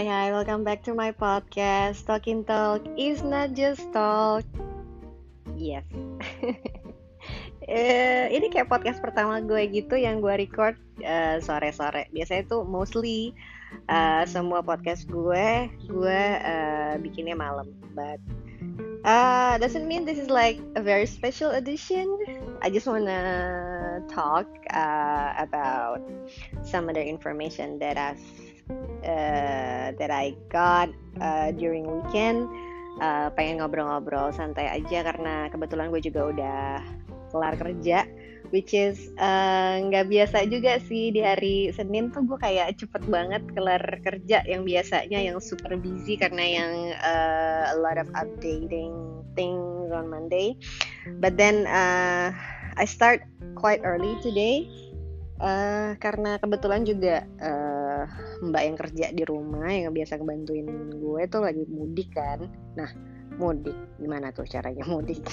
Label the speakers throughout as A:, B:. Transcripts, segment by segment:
A: Hai hai, welcome back to my podcast. Talking Talk is not just talk. Yes. uh, ini kayak podcast pertama gue gitu yang gue record uh, sore-sore. Biasanya tuh mostly uh, semua podcast gue gue uh, bikinnya malam. But uh, doesn't mean this is like a very special edition. I just wanna talk uh, about some other information that I've uh, that I got uh, during weekend uh, pengen ngobrol-ngobrol santai aja karena kebetulan gue juga udah kelar kerja which is nggak uh, biasa juga sih di hari Senin tuh gue kayak cepet banget kelar kerja yang biasanya yang super busy karena yang uh, a lot of updating things on Monday. But then uh, I start quite early today uh, karena kebetulan juga uh, mbak yang kerja di rumah yang biasa ngebantuin gue tuh lagi mudik kan. Nah mudik. Gimana tuh caranya mudik?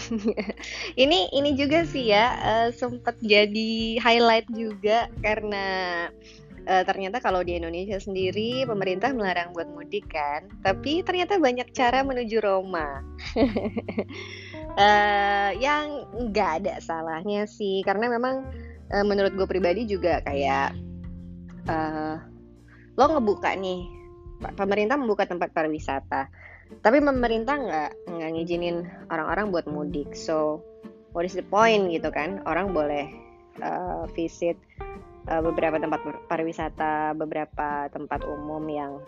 A: Ini ini juga sih ya uh, sempet jadi highlight juga karena uh, ternyata kalau di Indonesia sendiri pemerintah melarang buat mudik kan. Tapi ternyata banyak cara menuju Roma. Uh, yang nggak ada salahnya sih. Karena memang uh, menurut gue pribadi juga kayak uh, lo ngebuka nih pemerintah membuka tempat pariwisata. Tapi pemerintah nggak nggak ngizinin orang-orang buat mudik. So what is the point gitu kan? Orang boleh uh, visit uh, beberapa tempat pariwisata beberapa tempat umum yang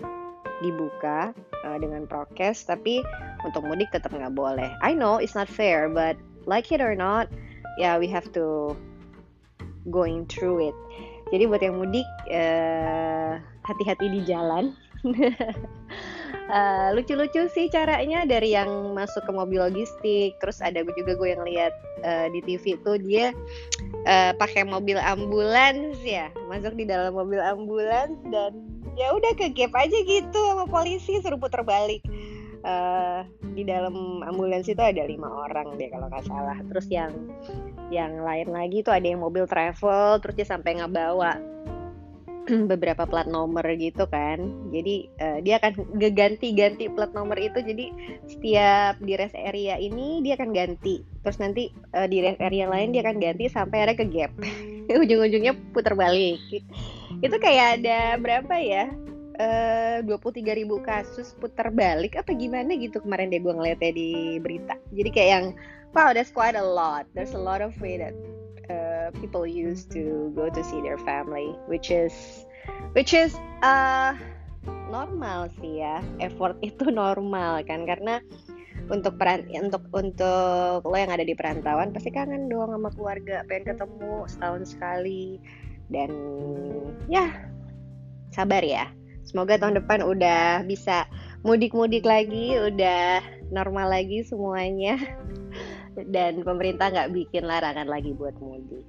A: dibuka uh, dengan prokes. Tapi untuk mudik tetap nggak boleh. I know it's not fair but like it or not yeah we have to going through it. Jadi buat yang mudik uh, hati-hati di jalan. Uh, lucu-lucu sih caranya dari yang masuk ke mobil logistik terus ada juga gue yang lihat uh, di TV tuh dia uh, pakai mobil ambulans ya masuk di dalam mobil ambulans dan ya udah ke gap aja gitu sama polisi suruh putar balik. Uh, di dalam ambulans itu ada lima orang deh kalau nggak salah. Terus yang yang lain lagi tuh ada yang mobil travel terus dia sampai ngebawa beberapa plat nomor gitu kan. Jadi uh, dia akan ganti-ganti plat nomor itu. Jadi setiap di rest area ini dia akan ganti. Terus nanti uh, di rest area lain dia akan ganti sampai ada ke gap. Ujung-ujungnya putar balik. Itu kayak ada berapa ya? Eh, dua puluh tiga ribu kasus putar balik apa gimana gitu kemarin deh gue ngeliatnya di berita. Jadi kayak yang wow that's quite a lot. There's a lot of way that uh, people used to go to see their family which is which is uh, normal sih ya. Effort itu normal kan karena untuk peran untuk untuk lo yang ada di perantauan pasti kangen dong sama keluarga pengen ketemu setahun sekali. Dan ya sabar ya. Semoga tahun depan udah bisa mudik-mudik lagi udah normal lagi semuanya dan pemerintah nggak bikin larangan lagi buat mudik.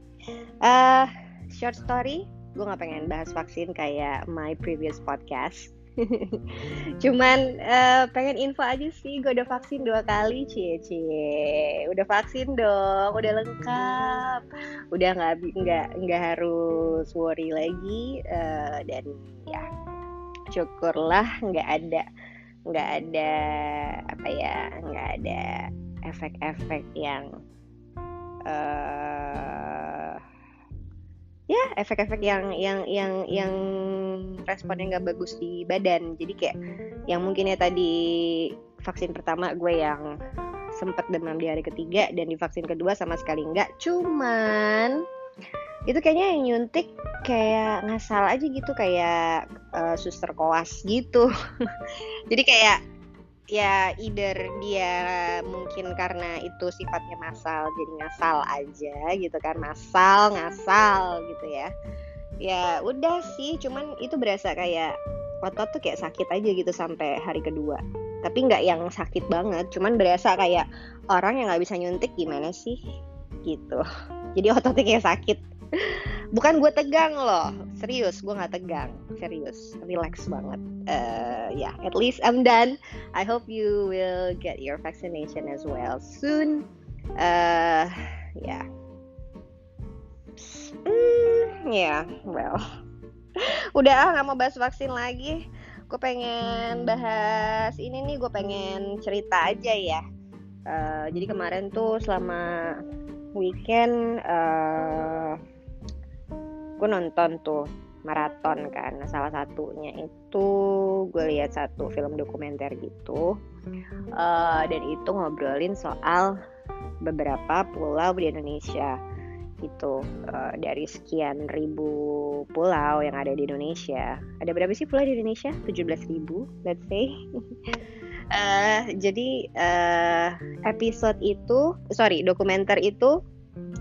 A: Uh, short story, gue nggak pengen bahas vaksin kayak my previous podcast. Cuman uh, pengen info aja sih, gue udah vaksin dua kali, cie cie. Udah vaksin dong, udah lengkap, udah nggak nggak nggak harus worry lagi uh, dan ya syukurlah nggak ada nggak ada apa ya nggak ada efek-efek yang uh, ya efek-efek yang yang yang yang responnya nggak bagus di badan. Jadi kayak yang mungkin ya tadi vaksin pertama gue yang sempet demam di hari ketiga dan di vaksin kedua sama sekali nggak. Cuman itu kayaknya yang nyuntik kayak ngasal aja gitu kayak uh, suster koas gitu. Jadi kayak ya either dia mungkin karena itu sifatnya masal jadi ngasal aja gitu kan masal ngasal gitu ya. Ya udah sih cuman itu berasa kayak otot tuh kayak sakit aja gitu sampai hari kedua. Tapi nggak yang sakit banget cuman berasa kayak orang yang nggak bisa nyuntik gimana sih? Gitu. Jadi ototnya kayak sakit bukan gue tegang loh. Serius gue nggak tegang. Serius relax banget. Uh, ya yeah, at least I'm done. I hope you will get your vaccination as well soon. Uh, ya. Yeah. mm, ya yeah, well. Udah ah nggak mau bahas vaksin lagi. Gue pengen bahas ini nih gue pengen cerita aja ya. Uh, jadi kemarin tuh selama weekend uh, gue nonton tuh maraton kan. Nah, salah satunya itu gue lihat satu film dokumenter gitu uh, dan itu ngobrolin soal beberapa pulau di Indonesia itu uh, dari sekian ribu pulau yang ada di Indonesia. Ada berapa sih pulau di Indonesia? 17 ribu let's say. Uh, jadi uh, episode itu sorry dokumenter itu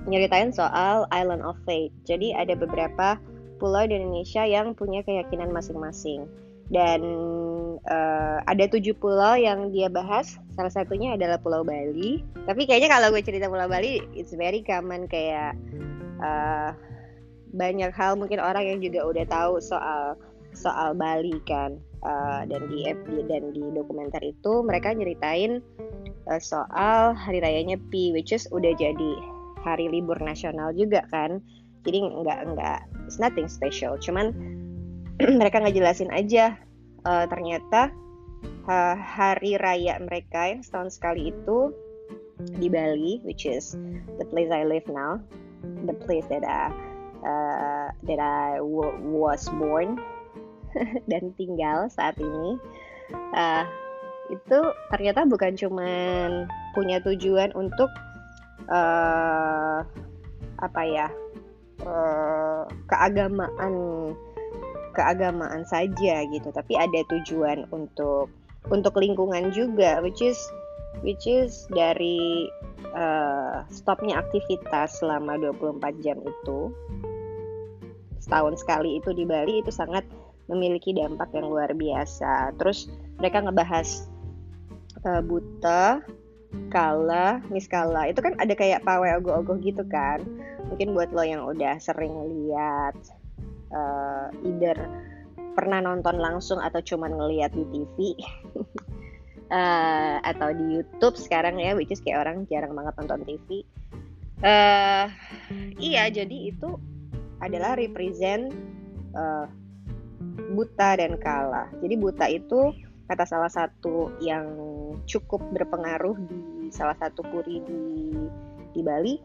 A: nyeritain soal Island of Fate. Jadi ada beberapa pulau di Indonesia yang punya keyakinan masing-masing. Dan uh, ada tujuh pulau yang dia bahas. Salah satunya adalah Pulau Bali. Tapi kayaknya kalau gue cerita Pulau Bali it's very common kayak uh, banyak hal mungkin orang yang juga udah tahu soal soal Bali kan. Uh, dan di dan di dokumenter itu mereka nyeritain uh, soal hari rayanya Pi which is udah jadi hari libur nasional juga kan. Jadi nggak nggak it's nothing special. Cuman mereka nggak jelasin aja uh, ternyata uh, hari raya mereka yang setahun sekali itu di Bali which is the place I live now the place that I uh, that I was born dan tinggal saat ini uh, itu ternyata bukan cuman punya tujuan untuk uh, apa ya uh, keagamaan keagamaan saja gitu. Tapi ada tujuan untuk untuk lingkungan juga which is which is dari uh, stopnya aktivitas selama 24 jam itu. Setahun sekali itu di Bali itu sangat memiliki dampak yang luar biasa. Terus mereka ngebahas uh, buta kala miskala itu kan ada kayak pawai ogoh-ogoh gitu kan. Mungkin buat lo yang udah sering lihat uh, either pernah nonton langsung atau cuma ngeliat di TV uh, eh, atau di YouTube sekarang ya which is kayak orang jarang banget nonton TV uh, iya jadi itu adalah represent uh, buta dan kala. Jadi buta itu kata salah satu yang cukup berpengaruh di salah satu puri di di Bali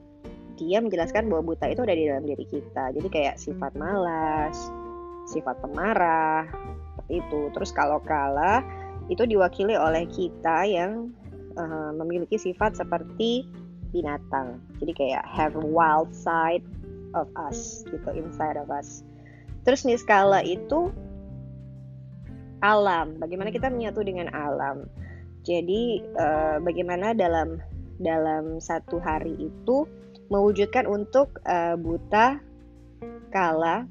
A: dia menjelaskan bahwa buta itu ada di dalam diri kita. Jadi kayak sifat malas, sifat pemarah, seperti itu. Terus kalau kalah itu diwakili oleh kita yang uh, memiliki sifat seperti binatang. Jadi kayak have wild side of us gitu inside of us. Terus niskala itu alam. Bagaimana kita menyatu dengan alam. Jadi uh, bagaimana dalam dalam satu hari itu mewujudkan untuk uh, buta kala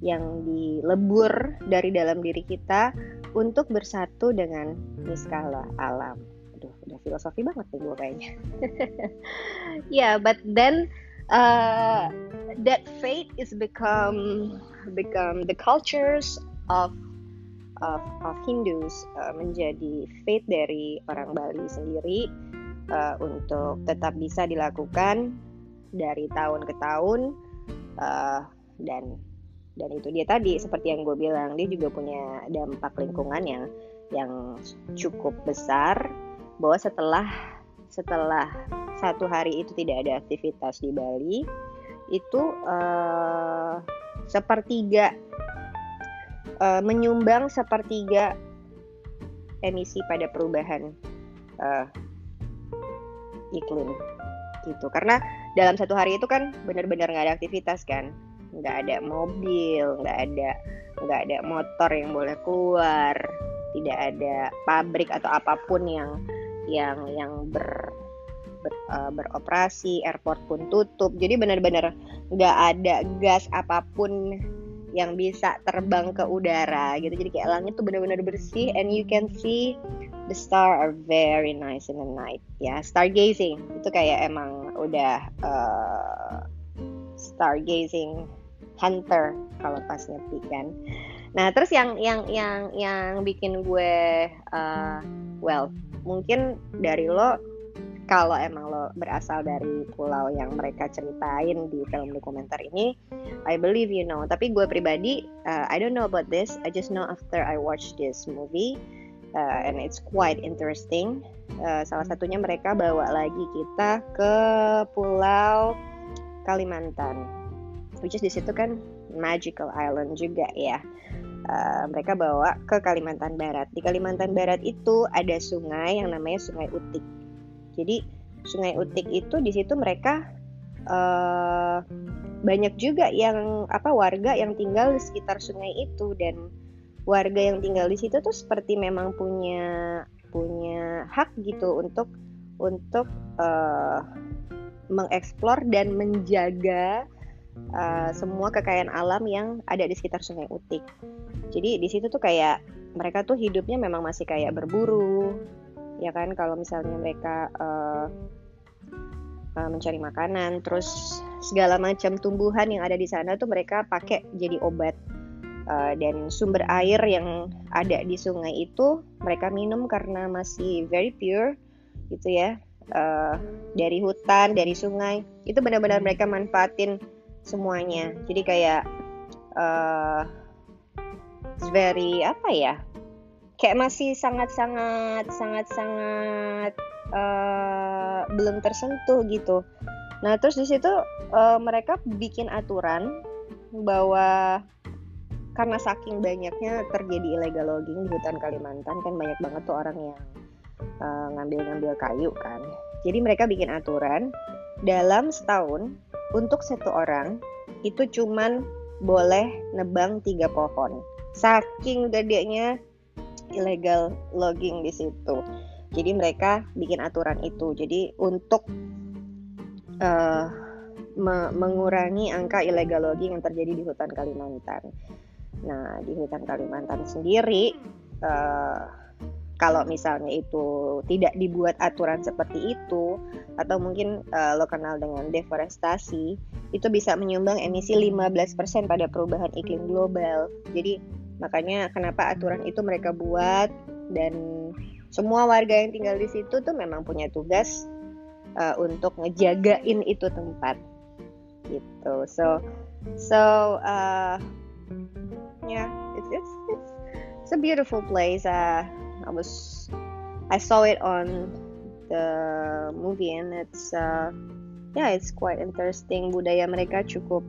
A: yang dilebur dari dalam diri kita untuk bersatu dengan niskala alam. Aduh, udah filosofi banget nih gue kayaknya. ya, yeah, but then uh, that fate is become become the cultures of of, of Hindus uh, menjadi fate dari orang Bali sendiri uh, untuk tetap bisa dilakukan dari tahun ke tahun uh, dan dan itu dia tadi. Seperti yang gue bilang dia juga punya dampak lingkungan yang yang cukup besar bahwa setelah setelah satu hari itu tidak ada aktivitas di Bali itu uh, sepertiga uh, menyumbang sepertiga emisi pada perubahan uh, iklim gitu. Karena dalam satu hari itu kan benar-benar nggak ada aktivitas kan. Nggak ada mobil nggak ada nggak ada motor yang boleh keluar tidak ada pabrik atau apa pun yang yang yang ber, ber uh, beroperasi airport pun tutup. Jadi benar-benar nggak ada gas apa pun yang bisa terbang ke udara gitu. Jadi kayak langit tuh benar-benar bersih and you can see the star are very nice in the night. Ya stargazing. Itu kayak emang udah uh, stargazing hunter kalau pas nyepi kan. Nah terus yang yang yang yang bikin gue uh, well mungkin dari lo kalau emang lo berasal dari pulau yang mereka ceritain di film dokumenter ini, I believe you know. Tapi gue pribadi, uh, I don't know about this. I just know after I watch this movie, uh, and it's quite interesting. Uh, salah satunya mereka bawa lagi kita ke pulau Kalimantan, which is di situ kan magical island juga ya. Uh, mereka bawa ke Kalimantan Barat. Di Kalimantan Barat itu ada sungai yang namanya Sungai Utik jadi Sungai Utik itu di situ mereka uh, banyak juga yang apa warga yang tinggal di sekitar sungai itu dan warga yang tinggal di situ tuh seperti memang punya punya hak gitu untuk untuk uh, mengeksplor dan menjaga uh, semua kekayaan alam yang ada di sekitar Sungai Utik. Jadi di situ tuh kayak mereka tuh hidupnya memang masih kayak berburu, ya kan kalau misalnya mereka uh, mencari makanan terus segala macam tumbuhan yang ada di sana tuh mereka pakai jadi obat uh, dan sumber air yang ada di sungai itu mereka minum karena masih very pure gitu ya. Uh, dari hutan dari sungai itu benar-benar mereka manfaatin semuanya. Jadi kayak uh, very apa ya kayak masih sangat-sangat sangat-sangat uh, belum tersentuh gitu. Nah terus di situ uh, mereka bikin aturan bahwa karena saking banyaknya terjadi illegal logging di hutan Kalimantan kan banyak banget tuh orang yang uh, ngambil-ngambil kayu kan. Jadi mereka bikin aturan dalam setahun untuk satu orang itu cuman boleh nebang tiga pohon. Saking gedenya illegal logging di situ. Jadi mereka bikin aturan itu. Jadi untuk uh, me mengurangi angka illegal logging yang terjadi di hutan Kalimantan. Nah di hutan Kalimantan sendiri uh, kalau misalnya itu tidak dibuat aturan seperti itu atau mungkin uh, lo kenal dengan deforestasi itu bisa menyumbang emisi 15% pada perubahan iklim global. Jadi Makanya kenapa aturan itu mereka buat dan semua warga yang tinggal di situ tuh memang punya tugas uh, untuk ngejagain itu tempat gitu. So so uh, yeah, it's it's it's, it's a beautiful place. Uh, I was I saw it on the movie and it's uh, yeah it's quite interesting budaya mereka cukup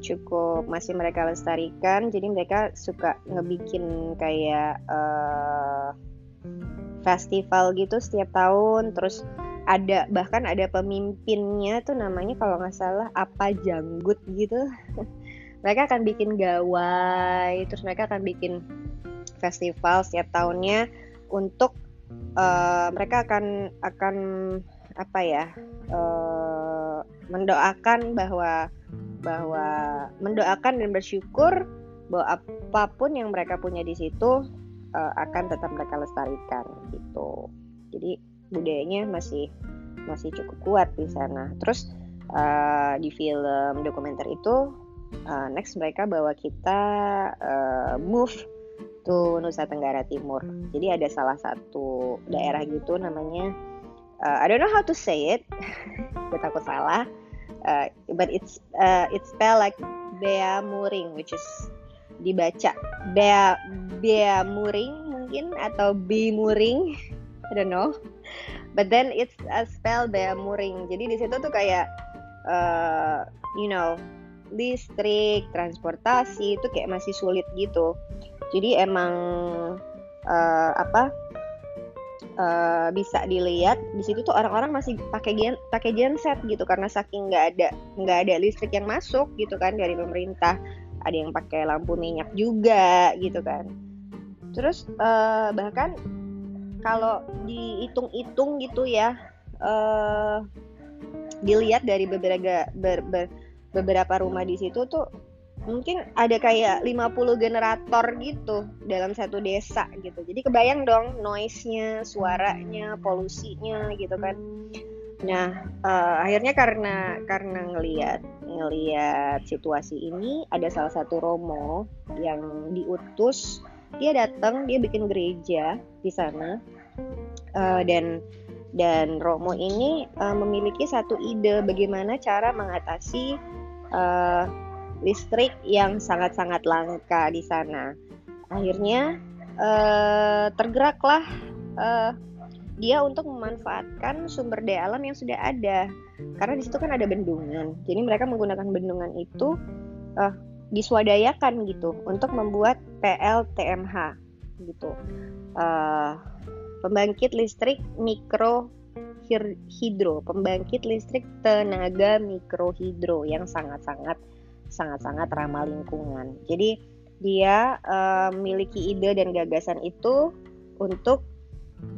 A: cukup masih mereka lestarikan. Jadi mereka suka ngebikin kayak uh, festival gitu setiap tahun. Terus ada bahkan ada pemimpinnya tuh namanya kalau nggak salah apa janggut gitu. Mereka akan bikin gawai terus mereka akan bikin festival setiap tahunnya untuk uh, mereka akan akan apa ya uh, mendoakan bahwa bahwa mendoakan dan bersyukur bahwa apa pun yang mereka punya di situ uh, akan tetap mereka lestarikan gitu. Jadi budayanya masih masih cukup kuat di sana. Terus uh, di film dokumenter itu uh, next mereka bawa kita uh, move to Nusa Tenggara Timur. Jadi ada salah satu daerah gitu namanya uh, I don't know how to say it. Gue takut salah. Uh, but it's uh, it's spell like Bea Muring which is dibaca. Bea Bea Muring mungkin atau B Muring. I don't know. But then it's a spell Bea Muring. Jadi di situ tuh kayak uh, you know listrik transportasi itu kayak masih sulit gitu. Jadi emang uh, apa uh, bisa dilihat di situ tuh orang-orang masih pakai gen pakai genset gitu karena saking nggak ada nggak ada listrik yang masuk gitu kan dari pemerintah. Ada yang pakai lampu minyak juga gitu kan. Terus uh, bahkan kalau dihitung-hitung gitu ya uh, dilihat dari beberapa ber, ber, beberapa rumah di situ tuh mungkin ada kayak 50 generator gitu dalam satu desa gitu. Jadi kebayang dong noise-nya, suaranya, polusinya gitu kan. Nah, uh, akhirnya karena karena ngelihat ngelihat situasi ini ada salah satu romo yang diutus dia datang dia bikin gereja di sana uh, dan Dan Romo ini uh, memiliki satu ide bagaimana cara mengatasi uh, listrik yang sangat-sangat langka di sana. Akhirnya uh, tergeraklah uh, dia untuk memanfaatkan sumber daya alam yang sudah ada. Karena di situ kan ada bendungan. Jadi mereka menggunakan bendungan itu uh, diswadayakan gitu untuk membuat PLTMH gitu. Uh, pembangkit listrik mikro hidro pembangkit listrik tenaga mikrohidro yang sangat-sangat sangat-sangat ramah lingkungan. Jadi dia uh, memiliki ide dan gagasan itu untuk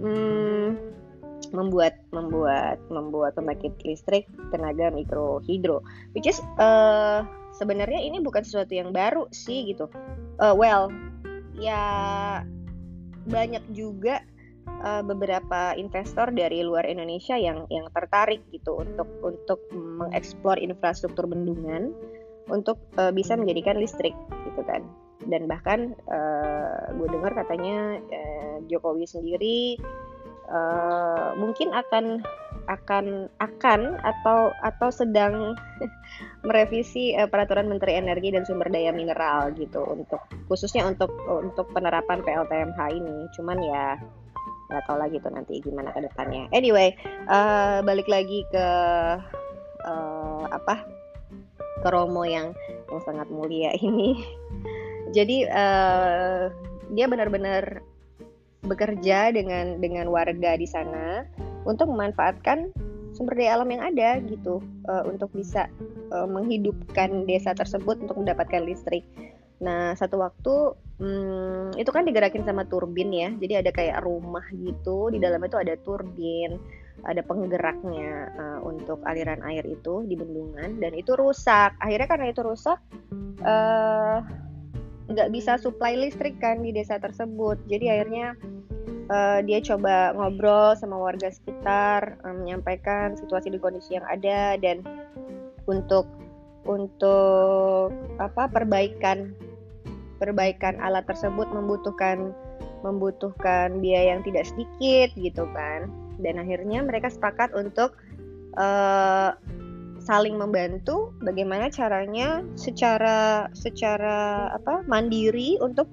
A: hmm, membuat membuat membuat pembangkit listrik tenaga mikrohidro. Which is uh, sebenarnya ini bukan sesuatu yang baru sih gitu. Uh, well ya banyak juga uh, beberapa investor dari luar Indonesia yang yang tertarik gitu untuk untuk mengeksplor infrastruktur bendungan untuk uh, bisa menjadikan listrik gitu kan. Dan bahkan uh, gue dengar katanya uh, Jokowi sendiri uh, mungkin akan akan akan atau atau sedang merevisi uh, peraturan Menteri Energi dan Sumber Daya Mineral gitu. Untuk khususnya untuk untuk penerapan PLTMH ini. Cuman ya nggak tahu lagi tuh nanti gimana ke depannya. Anyway uh, balik lagi ke uh, apa ke Romo yang yang sangat mulia ini. Jadi uh, dia benar-benar bekerja dengan dengan warga di sana untuk memanfaatkan sumber daya alam yang ada gitu uh, untuk bisa uh, menghidupkan desa tersebut untuk mendapatkan listrik. Nah satu waktu hmm, itu kan digerakin sama turbin ya, jadi ada kayak rumah gitu di dalam itu ada turbin, ada penggeraknya uh, untuk aliran air itu di bendungan dan itu rusak. Akhirnya karena itu rusak. Uh, nggak bisa supply listrik kan di desa tersebut jadi akhirnya uh, dia coba ngobrol sama warga sekitar uh, menyampaikan situasi di kondisi yang ada dan untuk untuk apa perbaikan perbaikan alat tersebut membutuhkan membutuhkan biaya yang tidak sedikit gitu kan dan akhirnya mereka sepakat untuk uh, saling membantu bagaimana caranya secara secara apa mandiri untuk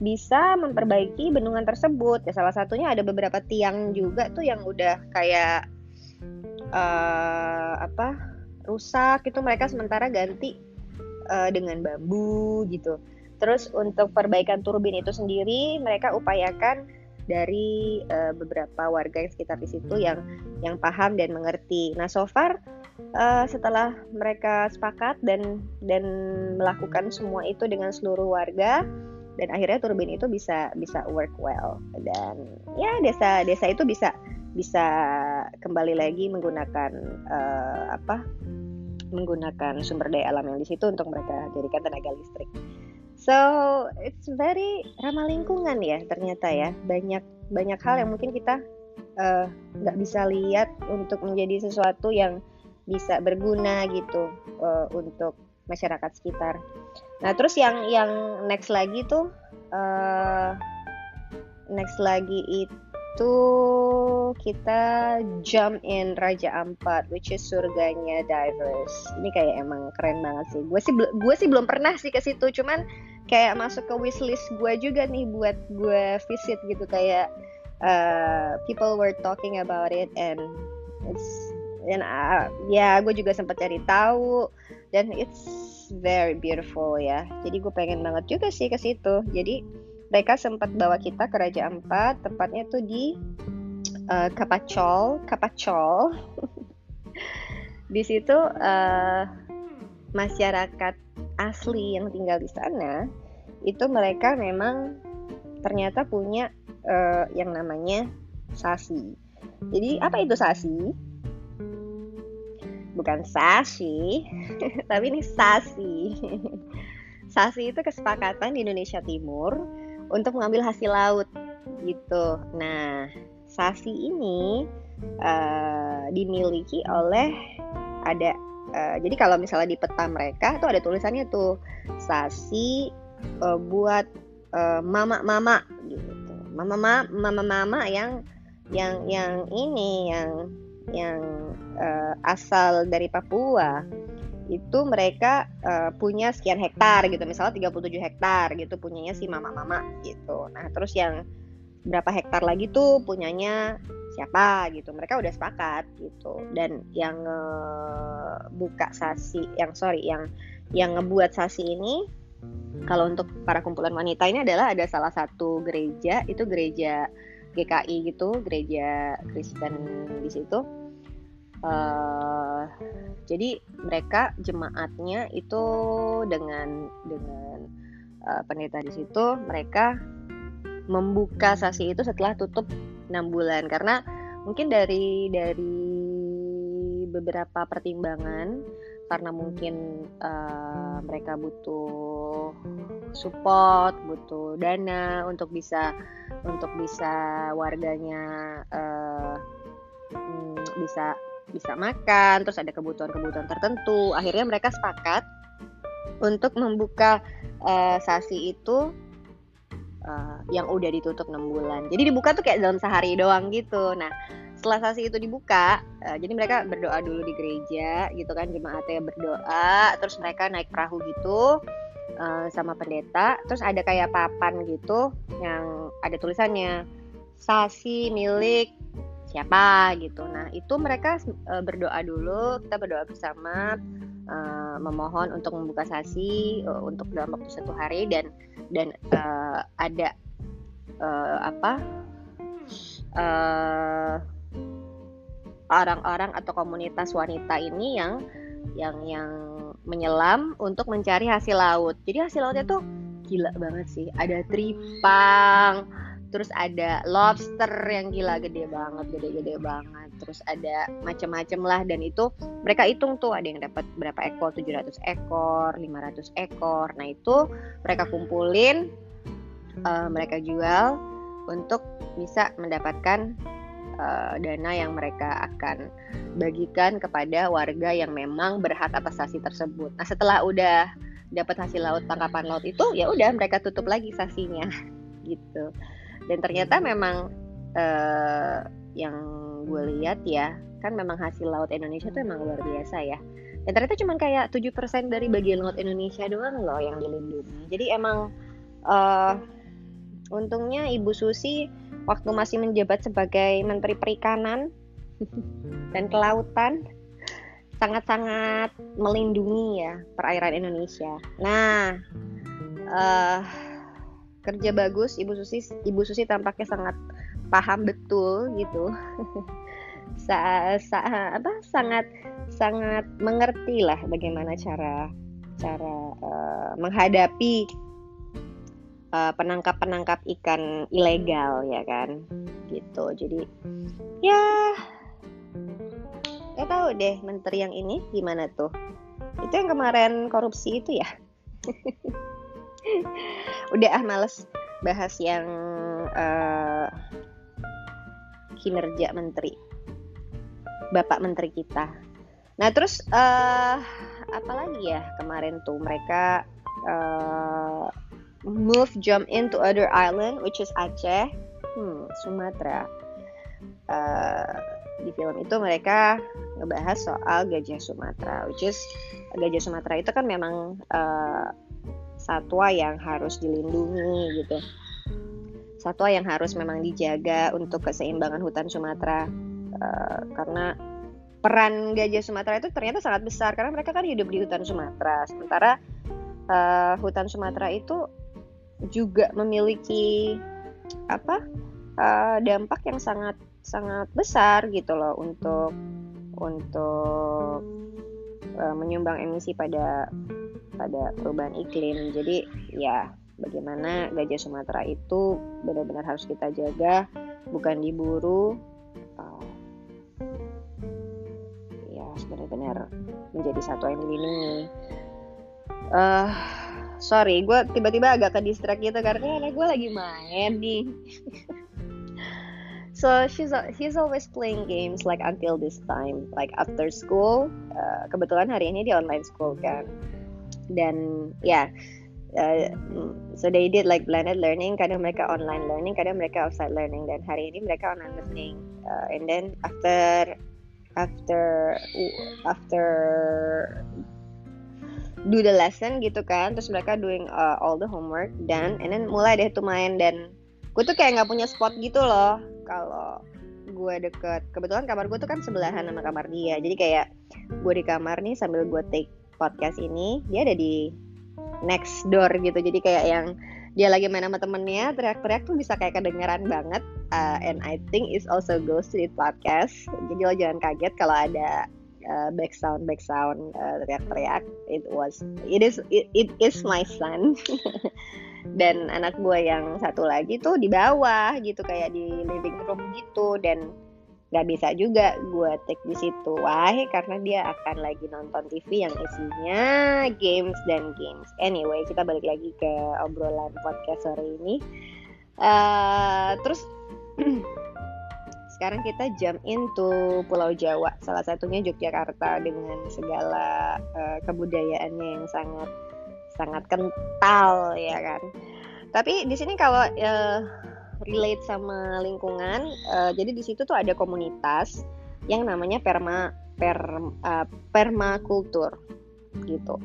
A: bisa memperbaiki bendungan tersebut. Ya salah satunya ada beberapa tiang juga tuh yang udah kayak uh, apa rusak itu mereka sementara ganti uh, dengan bambu gitu. Terus untuk perbaikan turbin itu sendiri mereka upayakan dari uh, beberapa warga yang sekitar di situ yang yang paham dan mengerti. Nah so far uh, setelah mereka sepakat dan dan melakukan semua itu dengan seluruh warga dan akhirnya turbin itu bisa bisa work well. Dan ya desa desa itu bisa bisa kembali lagi menggunakan uh, apa menggunakan sumber daya alam yang di situ untuk mereka jadikan tenaga listrik. So it's very ramah lingkungan ya ternyata ya banyak banyak hal yang mungkin kita eh, nggak uh, bisa lihat untuk menjadi sesuatu yang bisa berguna gitu uh, untuk masyarakat sekitar. Nah terus yang yang next lagi tuh uh, next lagi itu kita jump in Raja Ampat, which is surganya divers. Ini kayak emang keren banget sih. Gue sih gue sih belum pernah sih ke situ, cuman kayak masuk ke wishlist gue juga nih buat gue visit gitu kayak uh, people were talking about it and it's dan uh, ya gue juga sempat cari tahu dan it's very beautiful ya jadi gue pengen banget juga sih ke situ jadi mereka sempat bawa kita ke Raja Ampat tepatnya tuh di uh, Kapacol Kapacol di situ uh, masyarakat asli yang tinggal di sana itu mereka memang ternyata punya uh, yang namanya sasi. Jadi apa itu sasi? bukan sasi tapi ini sasi sasi itu kesepakatan di Indonesia Timur untuk mengambil hasil laut gitu. Nah sasi ini uh, dimiliki oleh ada uh, jadi kalau misalnya di peta mereka tuh ada tulisannya tuh sasi uh, buat mama-mama gitu. Mama-mama mama-mama yang yang yang ini yang yang uh, asal dari Papua itu mereka uh, punya sekian hektar gitu. Misalnya 37 hektar gitu punyanya si mama-mama gitu. Nah terus yang berapa hektar lagi tuh punyanya siapa gitu. Mereka udah sepakat gitu. Dan yang uh, buka sasi yang sorry yang yang ngebuat sasi ini kalau untuk para kumpulan wanita ini adalah ada salah satu gereja itu gereja GKI gitu gereja Kristen di situ uh, jadi mereka jemaatnya itu dengan dengan uh, pendeta di situ mereka membuka sasi itu setelah tutup enam bulan. Karena mungkin dari dari beberapa pertimbangan karena mungkin uh, mereka butuh support, butuh dana untuk bisa untuk bisa warganya uh, bisa bisa makan, terus ada kebutuhan-kebutuhan tertentu. Akhirnya mereka sepakat untuk membuka uh, sasi itu uh, yang udah ditutup enam bulan. Jadi dibuka tuh kayak dalam sehari doang gitu. Nah, setelah sasi itu dibuka, uh, jadi mereka berdoa dulu di gereja gitu kan, jemaatnya berdoa, terus mereka naik perahu gitu sama pendeta, terus ada kayak papan gitu yang ada tulisannya sasi milik siapa gitu. Nah itu mereka uh, berdoa dulu, kita berdoa bersama, uh, memohon untuk membuka sasi uh, untuk dalam waktu satu hari dan dan uh, ada uh, apa orang-orang uh, atau komunitas wanita ini yang yang yang menyelam untuk mencari hasil laut. Jadi hasil lautnya tuh gila banget sih. Ada tripang, terus ada lobster yang gila gede banget gede-gede banget. Terus ada macam-macam lah dan itu mereka hitung tuh ada yang dapat berapa ekor 700 ekor 500 ekor. Nah itu mereka kumpulin uh, mereka jual untuk bisa mendapatkan uh, dana yang mereka akan bagikan kepada warga yang memang berhak atas sasi tersebut. Nah setelah udah dapat hasil laut tangkapan laut itu ya udah mereka tutup lagi sasinya. Gitu dan ternyata memang uh, yang gue lihat ya kan memang hasil laut Indonesia tuh emang luar biasa ya. Dan ternyata cuma kayak 7% dari bagian laut Indonesia doang loh yang dilindungi. Jadi emang uh, untungnya Ibu Susi waktu masih menjabat sebagai Menteri Perikanan dan Kelautan sangat-sangat melindungi ya perairan Indonesia. Nah, uh, kerja bagus ibu Susi ibu Susi tampaknya sangat paham betul gitu. Sa, sa apa sangat sangat mengerti lah bagaimana cara cara uh, menghadapi uh, penangkap-penangkap ikan ilegal ya kan? Gitu. Jadi ya ya tahu deh menteri yang ini gimana tuh. Itu yang kemarin korupsi itu ya udah ah males bahas yang uh, kinerja menteri. Bapak menteri kita. Nah terus uh, apa lagi ya kemarin tuh? Mereka uh, move jump into other island which is Aceh. Hmm, Sumatera. Uh, di film itu mereka ngebahas soal gajah Sumatera which is gajah Sumatera itu kan memang uh, satwa yang harus dilindungi gitu. Satwa yang harus memang dijaga untuk keseimbangan hutan Sumatera. Uh, karena peran gajah Sumatera itu ternyata sangat besar karena mereka kan hidup di hutan Sumatera. Sementara uh, hutan Sumatera itu juga memiliki apa uh, dampak yang sangat sangat besar gitu loh untuk untuk uh, menyumbang emisi pada pada perubahan iklim. Jadi ya bagaimana gajah Sumatera itu benar-benar harus kita jaga, bukan diburu. Uh, ya benar-benar menjadi satu yang dilindungi. Uh, sorry, gue tiba-tiba agak ke distract gitu karena gue lagi main nih. so she's he's always playing games like until this time like after school uh, kebetulan hari ini di online school kan dan ya uh, so they did like blended learning. Kadang mereka online learning kadang mereka offsite learning. Dan hari ini mereka online learning. Uh, and then after after after do the lesson gitu kan terus mereka doing uh, all the homework dan and then mulai deh tuh main. Dan gue tuh kayak nggak punya spot gitu loh. Kalau gue deket kebetulan kamar gue tuh kan sebelahan sama kamar dia. Jadi kayak gue di kamar nih sambil gue take podcast ini dia ada di next door gitu. Jadi kayak yang dia lagi main sama temennya teriak-teriak tuh bisa kayak kedengeran banget. Uh, and I think it's also goes to the podcast. Jadi lo jangan kaget kalau ada uh, back sound back sound uh, teriak-teriak. It was it is it, it is my son. Dan anak gue yang satu lagi tuh di bawah gitu kayak di living room gitu. Dan nggak bisa juga gue take di situ. Wah karena dia akan lagi nonton TV yang isinya games dan games. Anyway kita balik lagi ke obrolan podcast sore ini. Uh, terus sekarang kita jump into Pulau Jawa salah satunya Yogyakarta dengan segala uh, kebudayaannya yang sangat sangat kental ya kan? Tapi di sini kalau uh, relate sama lingkungan uh, jadi di situ tuh ada komunitas yang namanya perma per uh, permakultur gitu.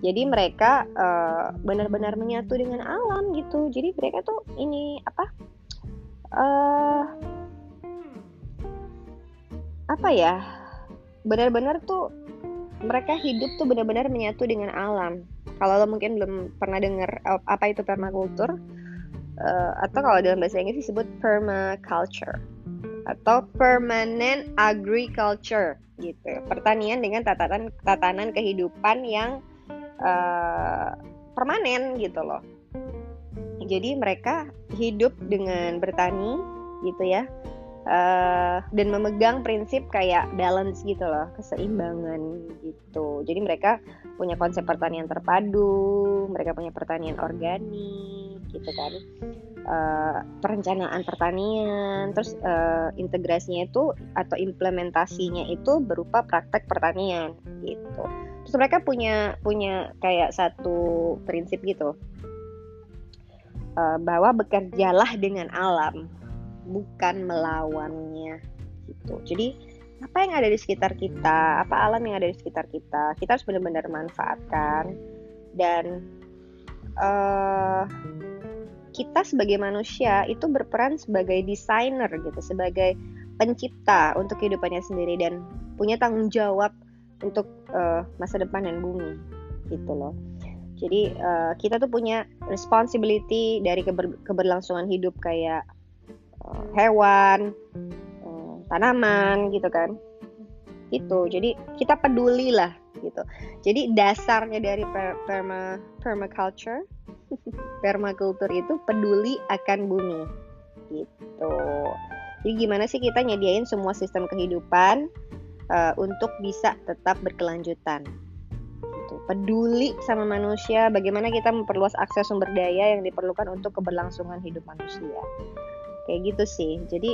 A: Jadi mereka uh, benar-benar menyatu dengan alam gitu. Jadi mereka tuh ini apa uh, apa ya benar-benar tuh mereka hidup tuh benar-benar menyatu dengan alam. Kalau lo mungkin belum pernah dengar apa itu permakultur uh, atau kalau dalam bahasa Inggris disebut permaculture. Atau permanent agriculture gitu. Pertanian dengan tatanan tatanan kehidupan yang uh, permanen gitu loh. Jadi mereka hidup dengan bertani gitu ya. Uh, dan memegang prinsip kayak balance gitu loh. Keseimbangan gitu. Jadi mereka punya konsep pertanian terpadu mereka punya pertanian organik gitu kan. Uh, perencanaan pertanian terus uh, integrasinya itu atau implementasinya itu berupa praktek pertanian gitu. Terus mereka punya punya kayak satu prinsip gitu. Uh, bahwa bekerjalah dengan alam bukan melawannya gitu. Jadi apa yang ada di sekitar kita, apa alam yang ada di sekitar kita, kita harus benar-benar manfaatkan. Dan uh, kita sebagai manusia itu berperan sebagai desainer gitu, sebagai pencipta untuk kehidupannya sendiri dan punya tanggung jawab untuk uh, masa depan dan bumi gitu loh. Jadi uh, kita tuh punya responsibility dari keber keberlangsungan hidup kayak uh, hewan, uh, tanaman gitu kan. Itu. Jadi kita peduli lah gitu. Jadi dasarnya dari per perma permaculture permakultur itu peduli akan bumi. Gitu. Jadi gimana sih kita nyediain semua sistem kehidupan uh, untuk bisa tetap berkelanjutan? Gitu. peduli sama manusia bagaimana kita memperluas akses sumber daya yang diperlukan untuk keberlangsungan hidup manusia. Kayak gitu sih. Jadi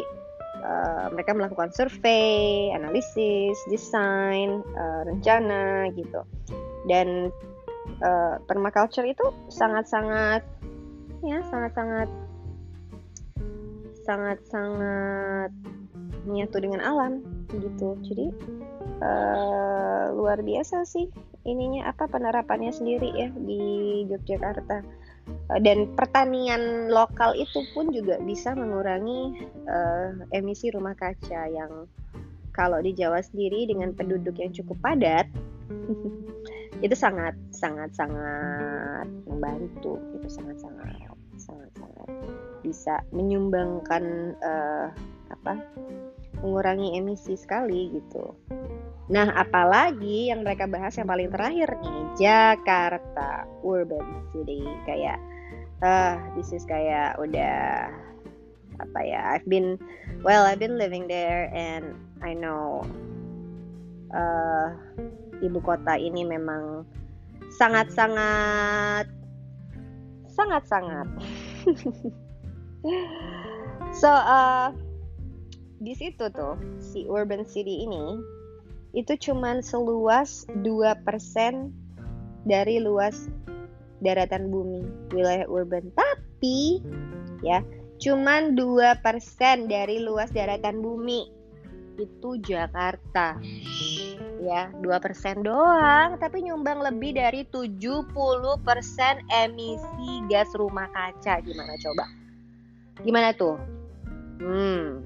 A: uh, mereka melakukan survei analisis desain uh, rencana gitu. Dan uh, permaculture itu sangat-sangat ya sangat-sangat sangat-sangat menyatu dengan alam gitu. Jadi uh, luar biasa sih ininya apa penerapannya sendiri ya di Yogyakarta. Uh, dan pertanian lokal itu pun juga bisa mengurangi uh, emisi rumah kaca yang kalau di Jawa sendiri dengan penduduk yang cukup padat itu sangat sangat sangat membantu itu sangat sangat sangat sangat bisa menyumbangkan uh, apa mengurangi emisi sekali gitu. Nah, apalagi yang mereka bahas yang paling terakhir nih, Jakarta urban city kayak uh, this is kayak udah apa ya? I've been well, I've been living there and I know uh, ibu kota ini memang sangat-sangat sangat-sangat so uh, di situ tuh si urban city ini itu cuman seluas 2% dari luas daratan bumi, wilayah urban. Tapi ya, cuman 2% dari luas daratan bumi itu Jakarta. Ya, 2% doang, tapi nyumbang lebih dari 70% emisi gas rumah kaca. Gimana coba? Gimana tuh? Hmm,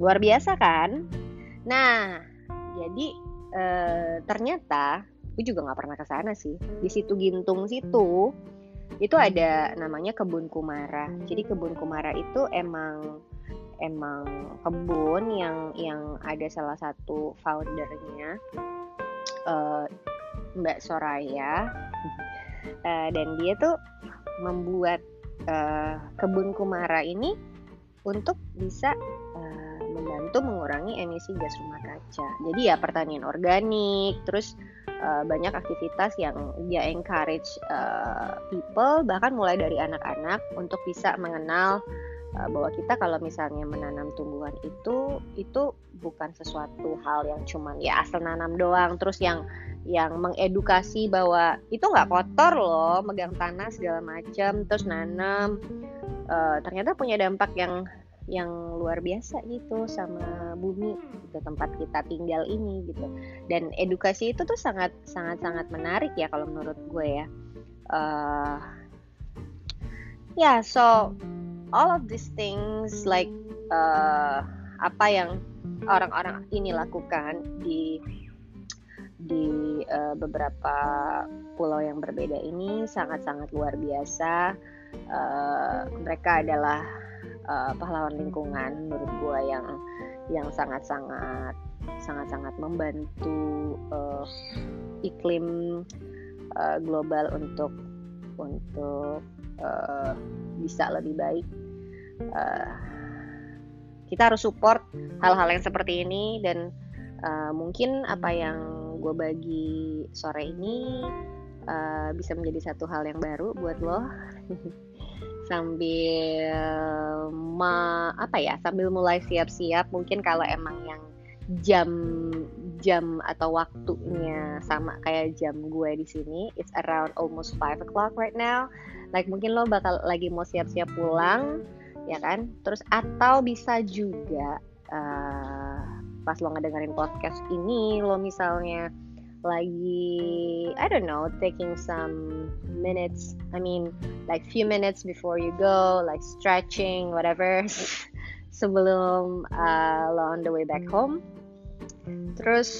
A: luar biasa kan? Nah, jadi eh, ternyata gue juga nggak pernah ke sana sih di situ Gintung situ itu ada namanya kebun kumara jadi kebun kumara itu emang emang kebun yang yang ada salah satu foundernya uh, Mbak Soraya uh, dan dia tuh membuat uh, kebun kumara ini untuk bisa uh, membantu mengurangi emisi gas rumah kaca. Jadi ya pertanian organik, terus uh, banyak aktivitas yang dia encourage uh, people bahkan mulai dari anak-anak untuk bisa mengenal bahwa kita kalau misalnya menanam tumbuhan itu itu bukan sesuatu hal yang cuman ya asal nanam doang. Terus yang yang mengedukasi bahwa itu nggak kotor loh megang tanah segala macam terus nanam. Uh, ternyata punya dampak yang yang luar biasa gitu sama bumi ke tempat kita tinggal ini gitu. Dan edukasi itu tuh sangat sangat sangat menarik ya kalau menurut gue ya. Uh, ya so all of these things like uh, apa yang orang-orang ini lakukan di di uh, beberapa pulau yang berbeda ini sangat-sangat luar biasa. Uh, mereka adalah uh, pahlawan lingkungan menurut gue yang yang sangat-sangat sangat-sangat membantu uh, iklim uh, global untuk untuk uh, bisa lebih baik. Uh, kita harus support hal-hal yang seperti ini dan uh, mungkin apa yang gue bagi sore ini uh, bisa menjadi satu hal yang baru buat lo. sambil ma apa ya sambil mulai siap-siap mungkin kalau emang yang jam jam atau waktunya sama kayak jam gue di sini it's around almost five o'clock right now like mungkin lo bakal lagi mau siap-siap pulang ya kan? Terus atau bisa juga uh, pas lo ngedengerin podcast ini lo misalnya lagi I don't know taking some minutes I mean like few minutes before you go like stretching whatever sebelum uh, lo on the way back home. Terus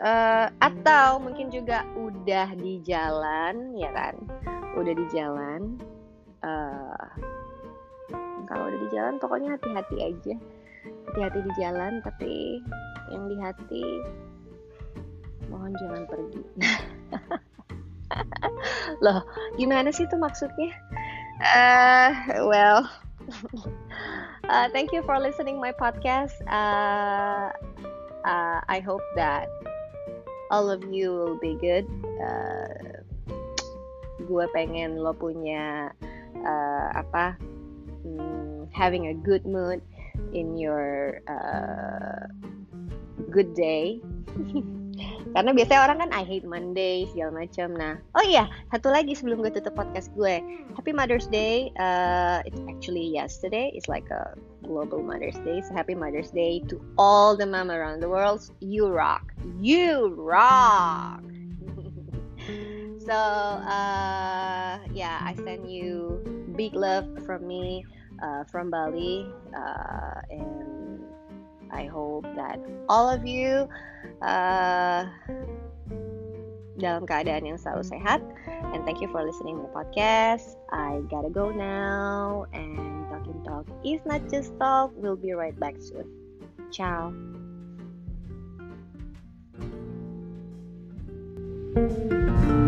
A: uh, atau mungkin juga udah di jalan ya kan udah di jalan uh, kalau udah di jalan pokoknya hati-hati aja. Hati-hati di jalan tapi yang di hati mohon jangan pergi. Loh gimana sih itu maksudnya? Uh, well uh, thank you for listening my podcast. Uh, uh, I hope that all of you will be good. Uh, gue pengen lo punya uh, apa um, having a good mood in your uh, good day Karena biasanya orang kan I hate Monday segala macam. Nah, oh iya, satu lagi sebelum gue tutup podcast gue. Happy Mother's Day. Uh, it's actually yesterday. It's like a global Mother's Day. So happy Mother's Day to all the mom around the world. You rock. You rock. So uh, yeah, I send you big love from me uh, from Bali, uh, and I hope that all of you uh, dalam keadaan yang selalu sehat. And thank you for listening to the podcast. I gotta go now. And talking talk is not just talk. We'll be right back soon. Ciao. thank you